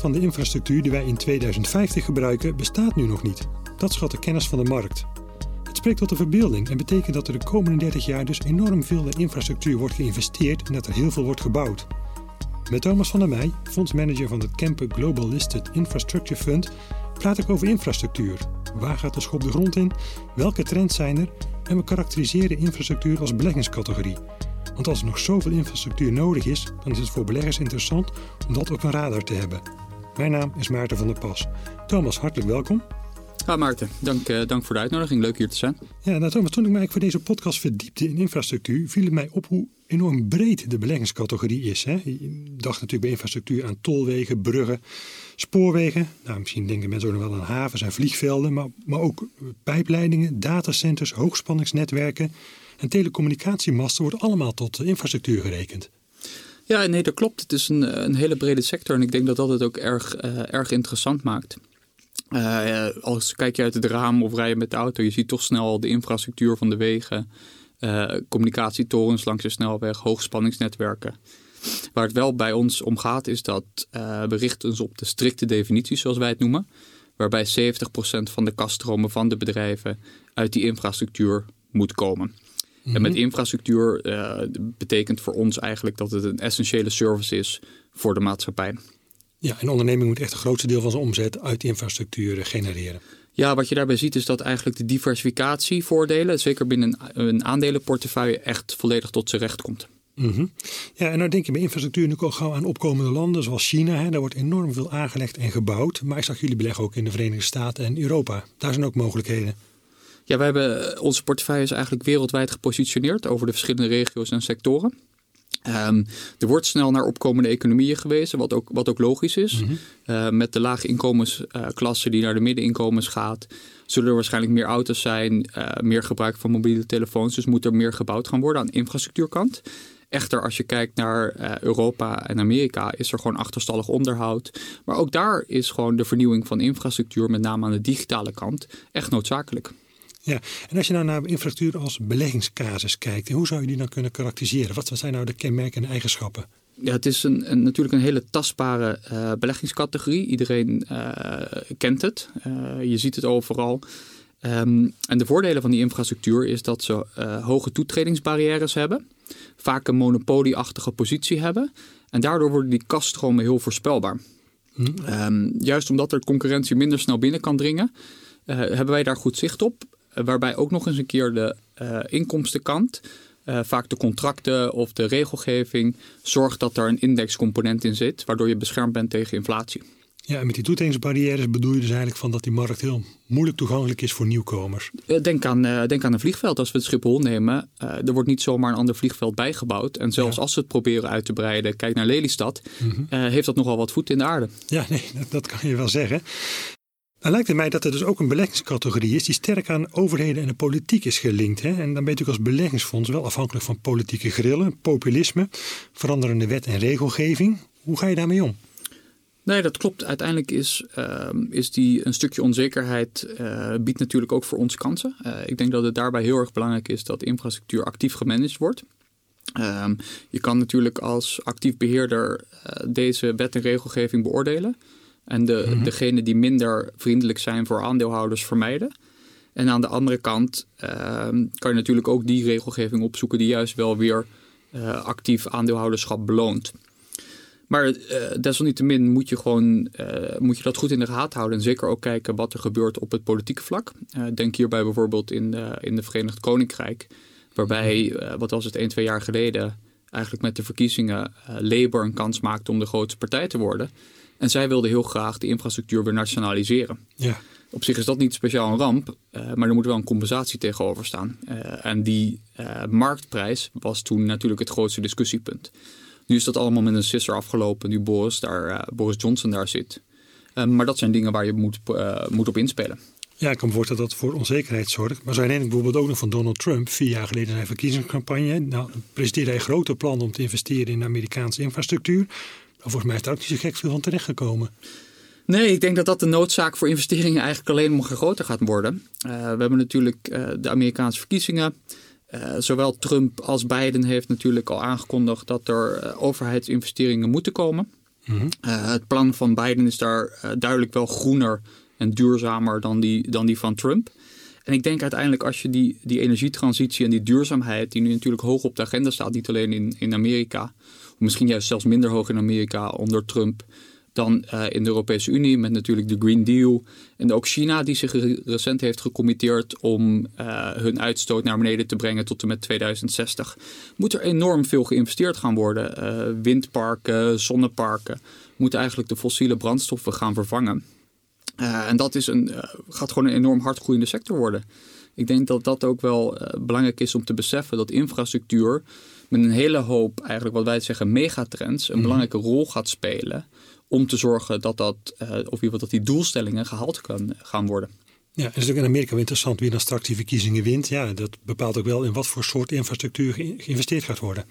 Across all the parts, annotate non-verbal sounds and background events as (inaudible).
van de infrastructuur die wij in 2050 gebruiken bestaat nu nog niet. Dat schat de kennis van de markt. Het spreekt tot de verbeelding en betekent dat er de komende 30 jaar dus enorm veel in infrastructuur wordt geïnvesteerd en dat er heel veel wordt gebouwd. Met Thomas van der Meij, fondsmanager van het Kempen Global Listed Infrastructure Fund, praat ik over infrastructuur. Waar gaat de schop de grond in? Welke trends zijn er? En we karakteriseren infrastructuur als beleggingscategorie. Want als er nog zoveel infrastructuur nodig is, dan is het voor beleggers interessant om dat op een radar te hebben. Mijn naam is Maarten van der Pas. Thomas, hartelijk welkom. Ja, Maarten, dank, uh, dank voor de uitnodiging. Leuk hier te zijn. Ja, nou Thomas, toen ik mij voor deze podcast verdiepte in infrastructuur, viel het mij op hoe enorm breed de beleggingscategorie is. Hè? Je dacht natuurlijk bij infrastructuur aan tolwegen, bruggen, spoorwegen. Nou, misschien denken mensen ook nog wel aan havens en vliegvelden, maar, maar ook pijpleidingen, datacenters, hoogspanningsnetwerken en telecommunicatiemasten worden allemaal tot infrastructuur gerekend. Ja, nee, dat klopt. Het is een, een hele brede sector en ik denk dat dat het ook erg, uh, erg interessant maakt. Als kijk je uit het raam of rij je met de auto, je ziet toch snel de infrastructuur van de wegen, communicatietorens langs de snelweg, hoogspanningsnetwerken. Waar het wel bij ons om gaat, is dat uh, we richten ons op de strikte definities, zoals wij het noemen. Waarbij 70% van de kaststromen van de bedrijven uit die infrastructuur moet komen. En met mhm. infrastructuur uh, betekent voor ons eigenlijk dat het een essentiële service is voor de maatschappij. Ja, een onderneming moet echt het grootste deel van zijn omzet uit infrastructuur genereren. Ja, wat je daarbij ziet is dat eigenlijk de diversificatievoordelen, zeker binnen een aandelenportefeuille, echt volledig tot zijn recht komt. Mm -hmm. Ja, en nou denk je bij infrastructuur nu ook gauw aan opkomende landen zoals China. Hè? Daar wordt enorm veel aangelegd en gebouwd. Maar ik zag jullie beleggen ook in de Verenigde Staten en Europa. Daar zijn ook mogelijkheden. Ja, we hebben onze portefeuille is eigenlijk wereldwijd gepositioneerd over de verschillende regio's en sectoren. Um, er wordt snel naar opkomende economieën gewezen, wat ook, wat ook logisch is. Mm -hmm. uh, met de lage inkomensklasse die naar de middeninkomens gaat, zullen er waarschijnlijk meer auto's zijn, uh, meer gebruik van mobiele telefoons. Dus moet er meer gebouwd gaan worden aan de infrastructuurkant. Echter, als je kijkt naar Europa en Amerika, is er gewoon achterstallig onderhoud. Maar ook daar is gewoon de vernieuwing van infrastructuur, met name aan de digitale kant, echt noodzakelijk. Ja, en als je nou naar infrastructuur als beleggingscasus kijkt, hoe zou je die dan kunnen karakteriseren? Wat zijn nou de kenmerken en eigenschappen? Ja, het is een, een natuurlijk een hele tastbare uh, beleggingscategorie. Iedereen uh, kent het. Uh, je ziet het overal. Um, en de voordelen van die infrastructuur is dat ze hoge toetredingsbarrières hebben. Vaak een monopolieachtige positie hebben. En daardoor worden die kaststromen heel voorspelbaar. Hm. Um, juist omdat er concurrentie minder snel binnen kan dringen, hebben wij daar goed zicht op. Eh, waarbij ook nog eens een keer de uh, inkomstenkant, uh, vaak de contracten of de regelgeving, zorgt dat er een indexcomponent in zit, waardoor je beschermd bent tegen inflatie. Ja, en met die toetredingsbarrières bedoel je dus eigenlijk van dat die markt heel moeilijk toegankelijk is voor nieuwkomers. Denk aan, denk aan een vliegveld. Als we het Schiphol nemen, er wordt niet zomaar een ander vliegveld bijgebouwd. En zelfs als ze het proberen uit te breiden, kijk naar Lelystad, mm -hmm. heeft dat nogal wat voet in de aarde. Ja, nee, dat, (laughs) dat kan je wel zeggen. Dan lijkt het mij dat er dus ook een beleggingscategorie is die sterk aan overheden en de politiek is gelinkt. Hè? En dan ben je natuurlijk als beleggingsfonds wel afhankelijk van politieke grillen, populisme, veranderende wet en regelgeving. Hoe ga je daarmee om? Nee, dat klopt. Uiteindelijk is, uh, is die een stukje onzekerheid uh, biedt natuurlijk ook voor ons kansen. Uh, ik denk dat het daarbij heel erg belangrijk is dat infrastructuur actief gemanaged wordt. Um, je kan natuurlijk als actief beheerder deze wet en regelgeving beoordelen. En de, mm degene die minder vriendelijk zijn voor aandeelhouders vermijden. En aan de andere kant uh, kan je natuurlijk ook die regelgeving opzoeken die juist wel weer uh, actief aandeelhouderschap beloont. Maar uh, desalniettemin moet je gewoon uh, moet je dat goed in de gaten houden. En zeker ook kijken wat er gebeurt op het politieke vlak. denk hierbij bijvoorbeeld in, in de Verenigd Koninkrijk. Waarbij, wat was het, 1, 2 jaar geleden, eigenlijk met de verkiezingen Labour een kans maakte om de grootste partij te worden. En zij wilden heel graag de infrastructuur weer nationaliseren. Ja. Op zich is dat niet speciaal een ramp, uh, maar er moet wel een compensatie tegenover staan. Uh, en die uh, marktprijs was toen natuurlijk het grootste discussiepunt. Nu is dat allemaal met een sisser afgelopen, nu Boris, daar, Boris Johnson daar zit. maar dat zijn dingen waar je moet, moet op inspelen. Ja, ik kan me voorstellen dat dat voor onzekerheid zorgt. Maar zo herinner ik bijvoorbeeld ook nog van Donald Trump, vier jaar geleden zijn verkiezingscampagne. Nou, presenteerde hij grote plannen om te investeren in Amerikaanse infrastructuur. Volgens mij is daar ook niet zo gek veel van terechtgekomen. Nee, ik denk dat dat de noodzaak voor investeringen eigenlijk alleen maar groter gaat worden. Uh, we hebben natuurlijk uh, de Amerikaanse verkiezingen. Uh, zowel Trump als Biden heeft natuurlijk al aangekondigd dat er overheidsinvesteringen moeten komen. Mhm. het plan van Biden is daar duidelijk wel groener en duurzamer dan die, dan die van Trump. En ik denk uiteindelijk als je die, die energietransitie en die duurzaamheid, die nu natuurlijk hoog op de agenda staat, niet alleen in, in Amerika, misschien juist zelfs minder hoog in Amerika onder Trump dan uh, in de Europese Unie, met natuurlijk de Green Deal. En ook China, die zich recent heeft gecommitteerd om uh, hun uitstoot naar beneden te brengen tot en met 2060. Moet er enorm veel geïnvesteerd gaan worden. Uh, windparken, zonneparken moeten eigenlijk de fossiele brandstoffen gaan vervangen. Uh, en dat is een, uh, gaat gewoon een enorm hardgroeiende sector worden. Ik denk dat dat ook wel uh, belangrijk is om te beseffen dat infrastructuur met een hele hoop, eigenlijk wat wij zeggen, megatrends, een mm belangrijke rol gaat spelen om te zorgen dat, dat, of in dat die doelstellingen gehaald kan gaan worden. Ja, het is ook in Amerika wel interessant wie dan straks die verkiezingen wint. Ja, dat bepaalt ook wel in wat voor soort infrastructuur geïnvesteerd gaat worden.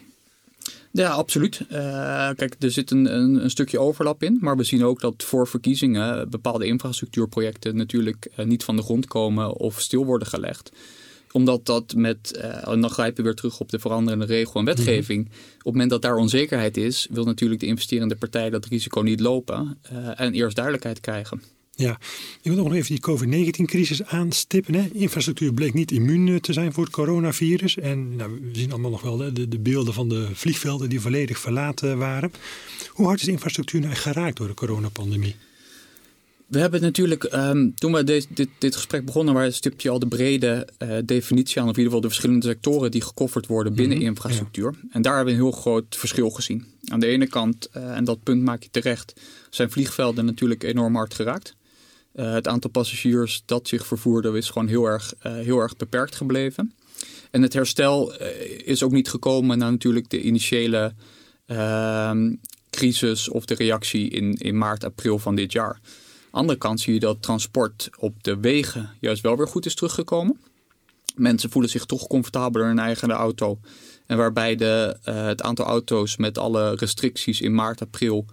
Ja, absoluut. Uh, kijk, er zit een, een, een, stukje overlap in. Maar we zien ook dat voor verkiezingen bepaalde infrastructuurprojecten natuurlijk uh, niet van de grond komen of stil worden gelegd omdat dat met, uh, dan grijpen we weer terug op de veranderende regel en wetgeving. Mhm. Op het moment dat daar onzekerheid is, wil natuurlijk de investerende partij dat risico niet lopen en eerst duidelijkheid krijgen. Ja, ik wil nog even die COVID-19-crisis aanstippen. Hè. Infrastructuur bleek niet immuun eh, te zijn voor het coronavirus. En nou, we zien allemaal nog wel de, de beelden van de vliegvelden die volledig verlaten waren. Hoe hard is infrastructuur nou geraakt door de coronapandemie? We hebben natuurlijk, um, toen we dit, dit, dit, gesprek begonnen, waar stipte je al de brede uh, definitie aan, of in ieder geval de verschillende sectoren die gekofferd worden binnen mhm, infrastructuur. En daar hebben we een heel groot verschil gezien. Aan de ene kant, uh, en dat punt maak je terecht, zijn vliegvelden natuurlijk enorm hard geraakt. Uh, het aantal passagiers dat zich vervoerde is gewoon heel erg, uh, heel erg beperkt gebleven. En het herstel uh, is ook niet gekomen na natuurlijk de initiële ehm, crisis of de reactie in, in maart, april van dit jaar. Andere kant zie je dat transport op de wegen juist wel weer goed is teruggekomen. Mensen voelen zich toch comfortabeler in hun eigen auto. En waarbij de, het aantal auto's met alle restricties in maart, april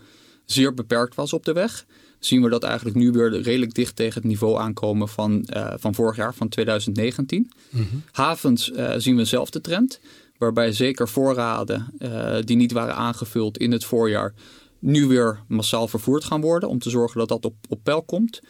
zeer beperkt was op de weg zien we dat eigenlijk nu weer redelijk dicht tegen het niveau aankomen van, uh, van vorig jaar, van 2019. Mhm. Havens uh, zien we dezelfde trend, waarbij zeker voorraden uh, die niet waren aangevuld in het voorjaar nu weer massaal vervoerd gaan worden om te zorgen dat dat op, op peil komt.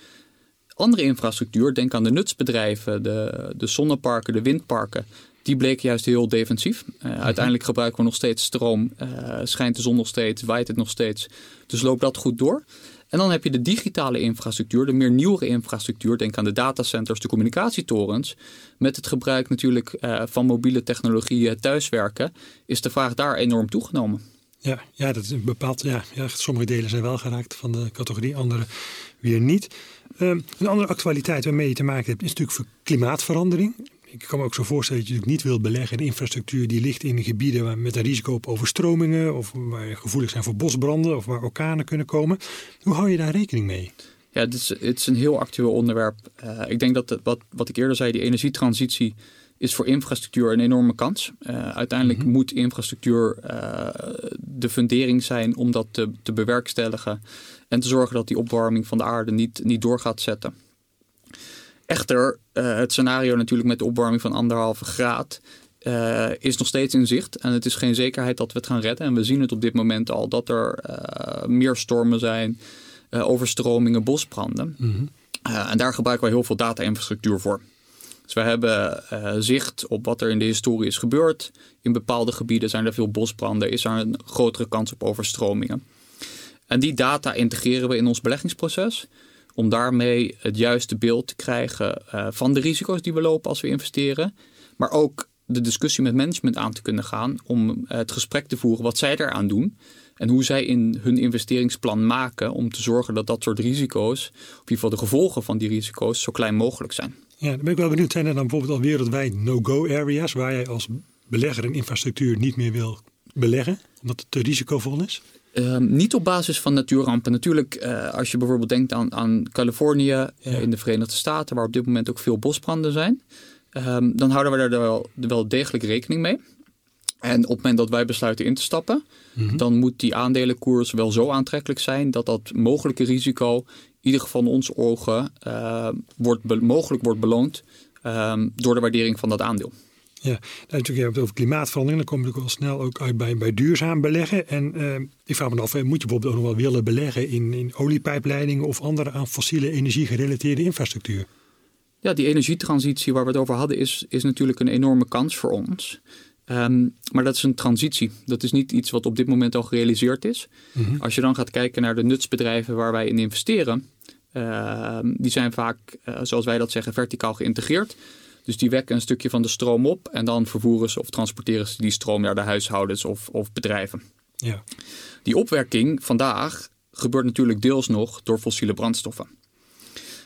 Andere infrastructuur, denk aan de nutsbedrijven, de, de zonneparken, de windparken, die bleken juist heel defensief. Uh, Uiteindelijk gebruiken we nog steeds stroom, uh, schijnt de zon nog steeds, waait het nog steeds. Dus loopt dat goed door. En dan heb je de digitale infrastructuur, de meer nieuwere infrastructuur. Denk aan de datacenters, de communicatietorens. Met het gebruik natuurlijk uh, van mobiele technologieën thuiswerken, is de vraag daar enorm toegenomen. Ja, ja dat is bepaald. Ja, ja, sommige delen zijn wel geraakt van de categorie, andere weer niet. Um, een andere actualiteit waarmee je te maken hebt is natuurlijk klimaatverandering ik kan me ook zo voorstellen dat je natuurlijk niet wilt beleggen in infrastructuur die ligt in gebieden waar, met een risico op overstromingen of waar gevoelig zijn voor bosbranden of waar orkanen kunnen komen. Hoe hou je daar rekening mee? Ja, het is, het is een heel actueel onderwerp. Uh, ik denk dat wat, wat ik eerder zei, die energietransitie is voor infrastructuur een enorme kans. Uh, uiteindelijk mm -hmm. moet infrastructuur uh, de fundering zijn om dat te, te bewerkstelligen en te zorgen dat die opwarming van de aarde niet, niet door gaat zetten. Echter, uh, het scenario natuurlijk met de opwarming van anderhalve graad uh, is nog steeds in zicht. En het is geen zekerheid dat we het gaan redden. En we zien het op dit moment al dat er uh, meer stormen zijn, overstromingen, bosbranden. Mm -hmm. en daar gebruiken we heel veel data-infrastructuur voor. Dus we hebben zicht op wat er in de historie is gebeurd. In bepaalde gebieden zijn er veel bosbranden, is er een grotere kans op overstromingen. En die data integreren we in ons beleggingsproces om daarmee het juiste beeld te krijgen uh, van de risico's die we lopen als we investeren. Maar ook de discussie met management aan te kunnen gaan om uh, het gesprek te voeren wat zij eraan doen. En hoe zij in hun investeringsplan maken om te zorgen dat dat soort risico's, of in ieder geval de gevolgen van die risico's, zo klein mogelijk zijn. Ja, dan ben ik wel benieuwd. Zijn er dan bijvoorbeeld al wereldwijd no-go areas waar jij als belegger in infrastructuur niet meer wil beleggen, omdat het te risicovol is? Ehm, niet op basis van natuurrampen. Natuurlijk, uh, als je bijvoorbeeld denkt aan, aan Californië uh, in de Verenigde Staten, waar op dit moment ook veel bosbranden zijn, um, dan houden we daar wel, wel, degelijk rekening mee. En op het moment dat wij besluiten in te stappen, mm -hmm. dan moet die aandelenkoers wel zo aantrekkelijk zijn dat dat mogelijke risico, in ieder geval in onze ogen, uh, wordt mogelijk wordt beloond um, door de waardering van dat aandeel. Ja, natuurlijk, je hebt het over klimaatverandering. Dan kom je natuurlijk al snel ook uit bij, bij duurzaam beleggen. En uh, ik vraag me af, moet je bijvoorbeeld ook nog wel willen beleggen in, in oliepijpleidingen of andere aan fossiele energie gerelateerde infrastructuur? Ja, die energietransitie waar we het over hadden is, is natuurlijk een enorme kans voor ons. Um, maar dat is een transitie. Dat is niet iets wat op dit moment al gerealiseerd is. Mm -hmm. Als je dan gaat kijken naar de nutsbedrijven waar wij in investeren, uh, die zijn vaak, uh, zoals wij dat zeggen, verticaal geïntegreerd. Dus die wekken een stukje van de stroom op en dan vervoeren ze of transporteren ze die stroom naar de huishoudens of, of bedrijven. Ja. Die opwerking vandaag gebeurt natuurlijk deels nog door fossiele brandstoffen.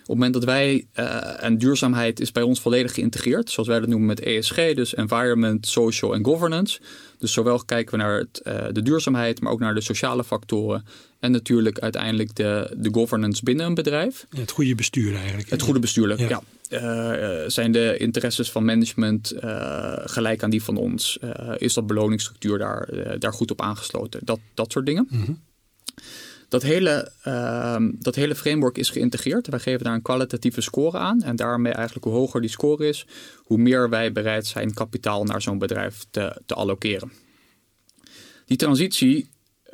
Op het moment dat wij, uh, en duurzaamheid is bij ons volledig geïntegreerd, zoals wij dat noemen met ESG, dus Environment, Social en Governance. Dus zowel kijken we naar het, uh, de duurzaamheid, maar ook naar de sociale factoren. En natuurlijk uiteindelijk de, de governance binnen een bedrijf. Ja, het goede bestuur eigenlijk. Het goede bestuur, ja. ja. Uh, zijn de interesses van management gelijk aan die van ons? is dat beloningsstructuur daar, daar goed op aangesloten? Dat, dat soort dingen. Mm -hmm. Dat hele, uh, dat hele framework is geïntegreerd. Wij geven daar een kwalitatieve score aan. En daarmee eigenlijk hoe hoger die score is, hoe meer wij bereid zijn kapitaal naar zo'n bedrijf te, te allokeren. Die transitie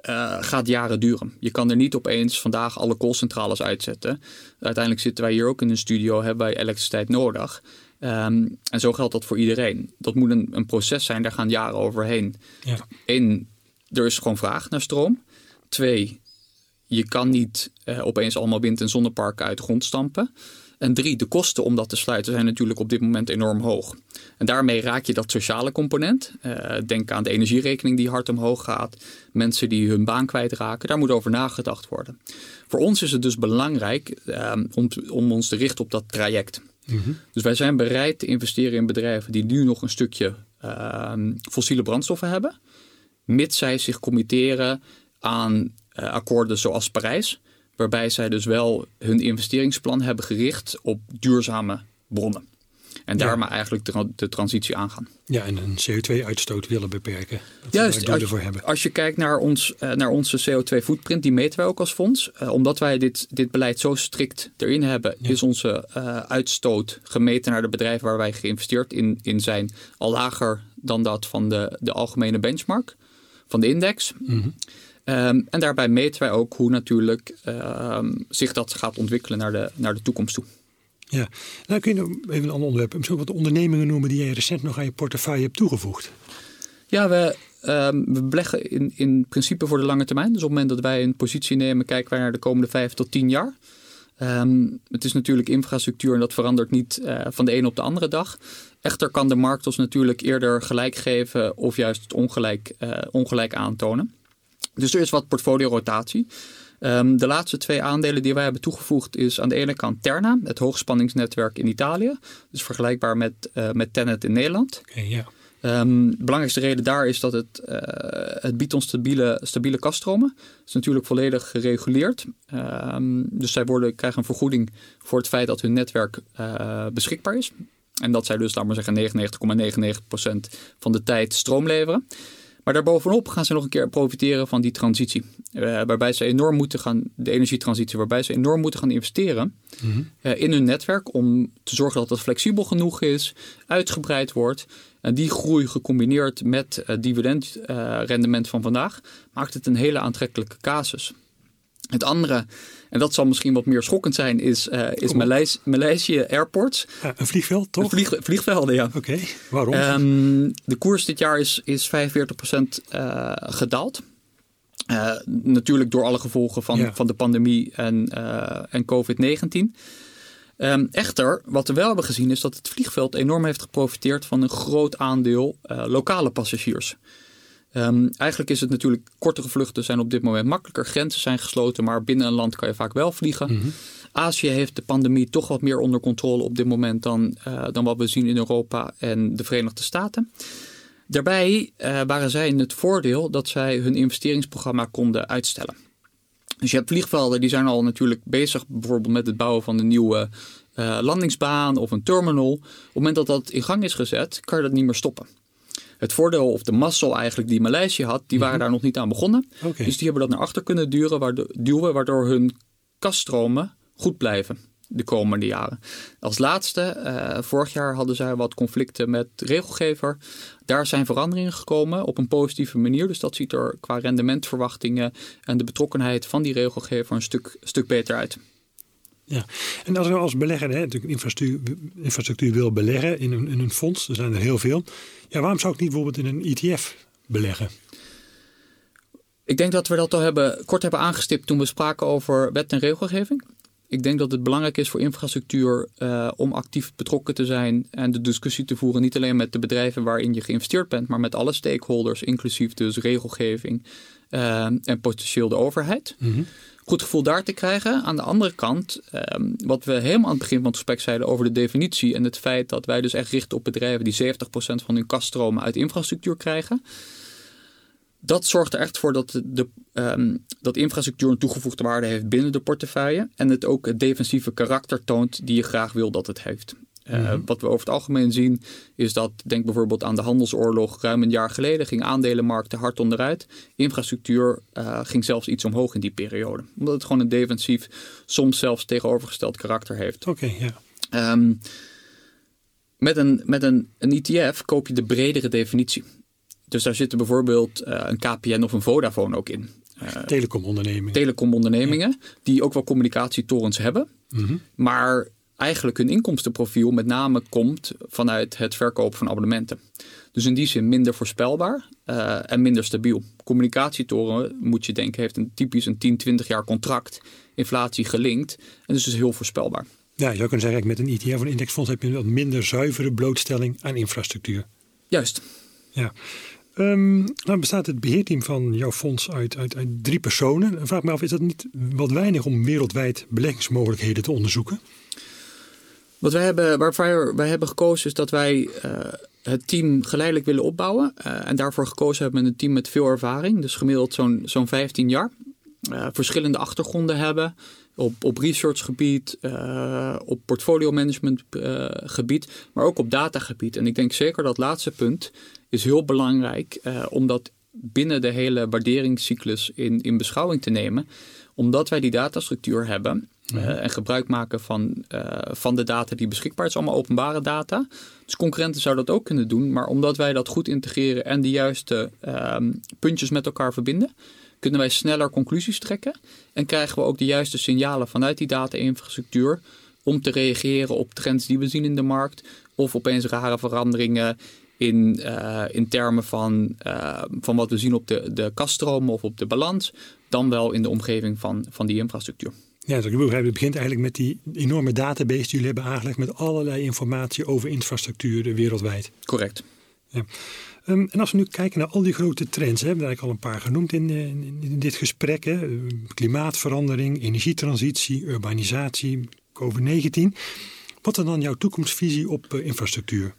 uh, gaat jaren duren. Je kan er niet opeens vandaag alle koolcentrales uitzetten. Uiteindelijk zitten wij hier ook in een studio, hebben wij elektriciteit nodig. Um, en zo geldt dat voor iedereen. Dat moet een, een proces zijn, daar gaan jaren overheen. Ja. Eén, er is gewoon vraag naar stroom. Twee, je kan niet uh, opeens allemaal wind- en zonneparken uit de grond stampen. En drie, de kosten om dat te sluiten zijn natuurlijk op dit moment enorm hoog. En daarmee raak je dat sociale component. Uh, denk aan de energierekening die hard omhoog gaat. Mensen die hun baan kwijtraken. Daar moet over nagedacht worden. Voor ons is het dus belangrijk uh, om, om ons te richten op dat traject. Mm -hmm. Dus wij zijn bereid te investeren in bedrijven die nu nog een stukje ehm, fossiele brandstoffen hebben. Mits zij zich committeren aan akkoorden zoals Parijs. Waarbij zij dus wel hun investeringsplan hebben gericht op duurzame bronnen. En Ja. daarmee eigenlijk de, de transitie aangaan. Ja, en een CO2-uitstoot willen beperken. Dat Juist, we daar als, voor hebben. als je kijkt naar, ons, uh, naar onze CO2-footprint, die meten wij ook als fonds. Uh, omdat wij dit, dit beleid zo strikt erin hebben, Ja. is onze uh, uitstoot gemeten naar de bedrijven waar wij geïnvesteerd in, in zijn al lager dan dat van de, de algemene benchmark, van de index. Mhm. Um, en daarbij meten wij ook hoe natuurlijk um, zich dat gaat ontwikkelen naar de, naar de toekomst toe. Ja, nou kun je nog even een ander onderwerp, misschien wat ondernemingen noemen die jij recent nog aan je portefeuille hebt toegevoegd. Ja, we, um, we beleggen in, in principe voor de lange termijn. Dus op het moment dat wij een positie nemen, kijken wij naar de komende vijf tot tien jaar. Um, het is natuurlijk infrastructuur en dat verandert niet uh, van de ene op de andere dag. Echter kan de markt ons natuurlijk eerder gelijk geven of juist het ongelijk, uh, ongelijk aantonen. Dus er is wat portfolio-rotatie. Um, de laatste twee aandelen die wij hebben toegevoegd is aan de ene kant Terna, het hoogspanningsnetwerk in Italië. Dus vergelijkbaar met, uh, met Tenet in Nederland. Okay, ja. Um, de belangrijkste reden daar is dat het, uh, het biedt ons stabiele, stabiele kaststromen. Het is natuurlijk volledig gereguleerd. Um, dus zij worden, krijgen een vergoeding voor het feit dat hun netwerk uh, beschikbaar is. En dat zij dus, laat maar zeggen, 99,99% van de tijd stroom leveren. Maar daarbovenop gaan ze nog een keer profiteren van die transitie. Uh, waarbij ze enorm moeten gaan, de energietransitie, waarbij ze enorm moeten gaan investeren mm -hmm. uh, in hun netwerk. Om te zorgen dat het flexibel genoeg is, uitgebreid wordt. En die groei gecombineerd met het dividendrendement van vandaag maakt het een hele aantrekkelijke casus. Het andere, en dat zal misschien wat meer schokkend zijn, is, uh, is Maleis Malaysia Airports. Ja, een vliegveld, toch? Vlieg, vliegvelden, ja. Oké, okay. waarom? Um, de koers dit jaar is, is 45% uh, gedaald. Uh, natuurlijk door alle gevolgen van, ja. van de pandemie en, en COVID-19. Um, echter, wat we wel hebben gezien is dat het vliegveld enorm heeft geprofiteerd van een groot aandeel lokale passagiers. Um, eigenlijk is het natuurlijk, kortere vluchten zijn op dit moment makkelijker. Grenzen zijn gesloten, maar binnen een land kan je vaak wel vliegen. Mm -hmm. Azië heeft de pandemie toch wat meer onder controle op dit moment dan, uh, dan wat we zien in Europa en de Verenigde Staten. Daarbij uh, waren zij in het voordeel dat zij hun investeringsprogramma konden uitstellen. Dus je hebt vliegvelden die zijn al natuurlijk bezig bijvoorbeeld met het bouwen van een nieuwe uh, landingsbaan of een terminal. Op het moment dat dat in gang is gezet, kan je dat niet meer stoppen. Het voordeel of de mazzel eigenlijk die Maleisië had, die waren mm -hmm. daar nog niet aan begonnen. Okay. Dus die hebben dat naar achter kunnen duwen, waardoor, duwen, waardoor hun kaststromen goed blijven. de komende jaren. Als laatste, vorig jaar hadden zij wat conflicten met regelgever. Daar zijn veranderingen gekomen op een positieve manier. Dus dat ziet er qua rendementverwachtingen en de betrokkenheid van die regelgever een stuk, stuk beter uit. Ja, en als we als belegger hè, infrastructuur, infrastructuur wil beleggen in een, in een fonds, er zijn er heel veel. Ja, waarom zou ik niet bijvoorbeeld in een ETF beleggen? Ik denk dat we dat al hebben, kort hebben aangestipt toen we spraken over wet en regelgeving. Ik denk dat het belangrijk is voor infrastructuur uh, om actief betrokken te zijn en de discussie te voeren. Niet alleen met de bedrijven waarin je geïnvesteerd bent, maar met alle stakeholders, inclusief dus regelgeving uh, en potentieel de overheid. Mm Goed gevoel daar te krijgen. Aan de andere kant, um, wat we helemaal aan het begin van het gesprek zeiden over de definitie en het feit dat wij dus echt richten op bedrijven die 70% van hun kaststromen uit infrastructuur krijgen dat zorgt er echt voor dat, de, um, dat infrastructuur een toegevoegde waarde heeft binnen de portefeuille. En het ook het defensieve karakter toont die je graag wil dat het heeft. Uh, Wat we over het algemeen zien is dat, denk bijvoorbeeld aan de handelsoorlog ruim een jaar geleden, ging aandelenmarkten hard onderuit. Infrastructuur uh, ging zelfs iets omhoog in die periode. Omdat het gewoon een defensief, soms zelfs tegenovergesteld karakter heeft. Oké, ja. Um, met een, met een, een ETF koop je de bredere definitie. Dus daar zitten bijvoorbeeld uh, een KPN of een Vodafone ook in. Uh, telecomondernemingen. Telecomondernemingen, die ook wel communicatietorens hebben. Mm -hmm. Maar eigenlijk hun inkomstenprofiel met name komt vanuit het verkopen van abonnementen. Dus in die zin minder voorspelbaar uh, en minder stabiel. Communicatietoren, moet je denken, heeft een typisch een 10, 20 jaar contract, inflatie gelinkt en dus is heel voorspelbaar. Ja, je zou kunnen zeggen, met een ETF of een indexfonds heb je een wat minder zuivere blootstelling aan infrastructuur. Juist. Ja. Um, nou bestaat het beheerteam van jouw fonds uit, uit, uit drie personen. Vraag me af, is dat niet wat weinig om wereldwijd beleggingsmogelijkheden te onderzoeken? Wat wij hebben, waarvoor wij hebben gekozen is dat wij uh, het team geleidelijk willen opbouwen. Uh, en daarvoor gekozen hebben we een team met veel ervaring. Dus gemiddeld zo'n zo'n 15 jaar. Uh, verschillende achtergronden hebben. Op, op researchgebied, op portfolio management gebied, maar ook op datagebied. En ik denk zeker dat laatste punt is heel belangrijk om dat binnen de hele waarderingscyclus in, in beschouwing te nemen. Omdat wij die datastructuur hebben en gebruik maken van, uh, van de data die beschikbaar is, allemaal openbare data. Dus concurrenten zouden dat ook kunnen doen, maar omdat wij dat goed integreren en de juiste ehm, puntjes met elkaar verbinden, kunnen wij sneller conclusies trekken. En krijgen we ook de juiste signalen vanuit die data-infrastructuur om te reageren op trends die we zien in de markt. Of opeens rare veranderingen in, uh, in termen van, uh, van wat we zien op de, de kaststromen of op de balans, dan wel in de omgeving van, van die infrastructuur. Ja, dus ik begrijp, het begint eigenlijk met die enorme database die jullie hebben aangelegd met allerlei informatie over infrastructuur wereldwijd. Correct. Ja. Um, en als we nu kijken naar al die grote trends, hè, we hebben eigenlijk al een paar genoemd in, in, in dit gesprek: hè, klimaatverandering, energietransitie, urbanisatie, COVID-19. Wat is dan jouw toekomstvisie op uh, infrastructuur?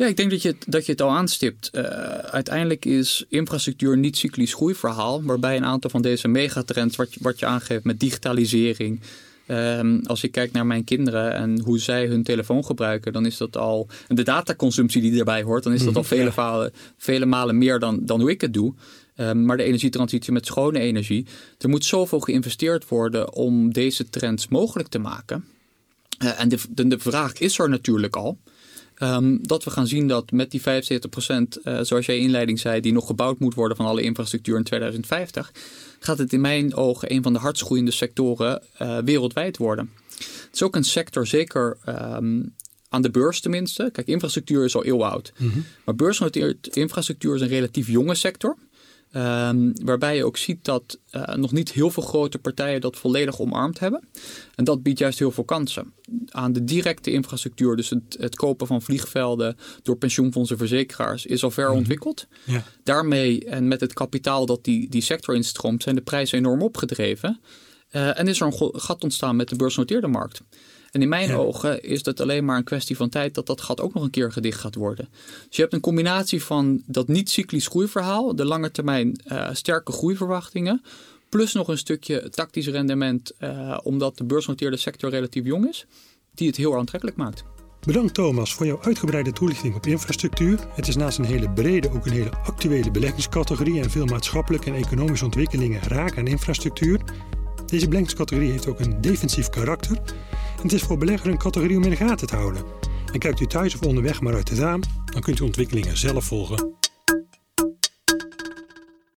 Ja, ik denk dat je het, dat je het al aanstipt. Uh, uiteindelijk is infrastructuur niet cyclisch groeiverhaal, waarbij een aantal van deze megatrends, wat, wat je aangeeft met digitalisering. Um, als ik kijk naar mijn kinderen en hoe zij hun telefoon gebruiken, dan is dat al. En de dataconsumptie die erbij hoort, dan is dat al (laughs) vele, malen, vele malen meer dan, dan hoe ik het doe. Um, maar de energietransitie met schone energie. Er moet zoveel geïnvesteerd worden om deze trends mogelijk te maken. Uh, en de, de, de vraag is er natuurlijk al. Um, dat we gaan zien dat met die 75%, uh, eh, zoals jij in inleiding zei, die nog gebouwd moet worden van alle infrastructuur in 2050, gaat het in mijn ogen een van de hardst groeiende sectoren uh, wereldwijd worden. Het is ook een sector, zeker um, aan de beurs tenminste. Kijk, infrastructuur is al eeuwenoud. Mm -hmm. Maar beursgenoteerd infrastructuur is een relatief jonge sector. Um, waarbij je ook ziet dat uh, nog niet heel veel grote partijen dat volledig omarmd hebben. En dat biedt juist heel veel kansen. Aan de directe infrastructuur, dus het, het kopen van vliegvelden door pensioenfondsen verzekeraars, is al ver mm -hmm. ontwikkeld. Ja. Daarmee en met het kapitaal dat die, die sector instroomt, zijn de prijzen enorm opgedreven. Uh, en is er een gat ontstaan met de beursgenoteerde markt. En in mijn ja. ogen is het alleen maar een kwestie van tijd dat dat gat ook nog een keer gedicht gaat worden. Dus je hebt een combinatie van dat niet-cyclisch groeiverhaal, de lange termijn uh, sterke groeiverwachtingen, plus nog een stukje tactisch rendement, uh, omdat de beursgenoteerde sector relatief jong is, die het heel aantrekkelijk maakt. Bedankt Thomas voor jouw uitgebreide toelichting op infrastructuur. Het is naast een hele brede ook een hele actuele beleggingscategorie en veel maatschappelijke en economische ontwikkelingen raken aan infrastructuur. Deze beleggingscategorie heeft ook een defensief karakter het is voor beleggers een categorie om in de gaten te houden. En kijkt u thuis of onderweg maar uit het raam, dan kunt u ontwikkelingen zelf volgen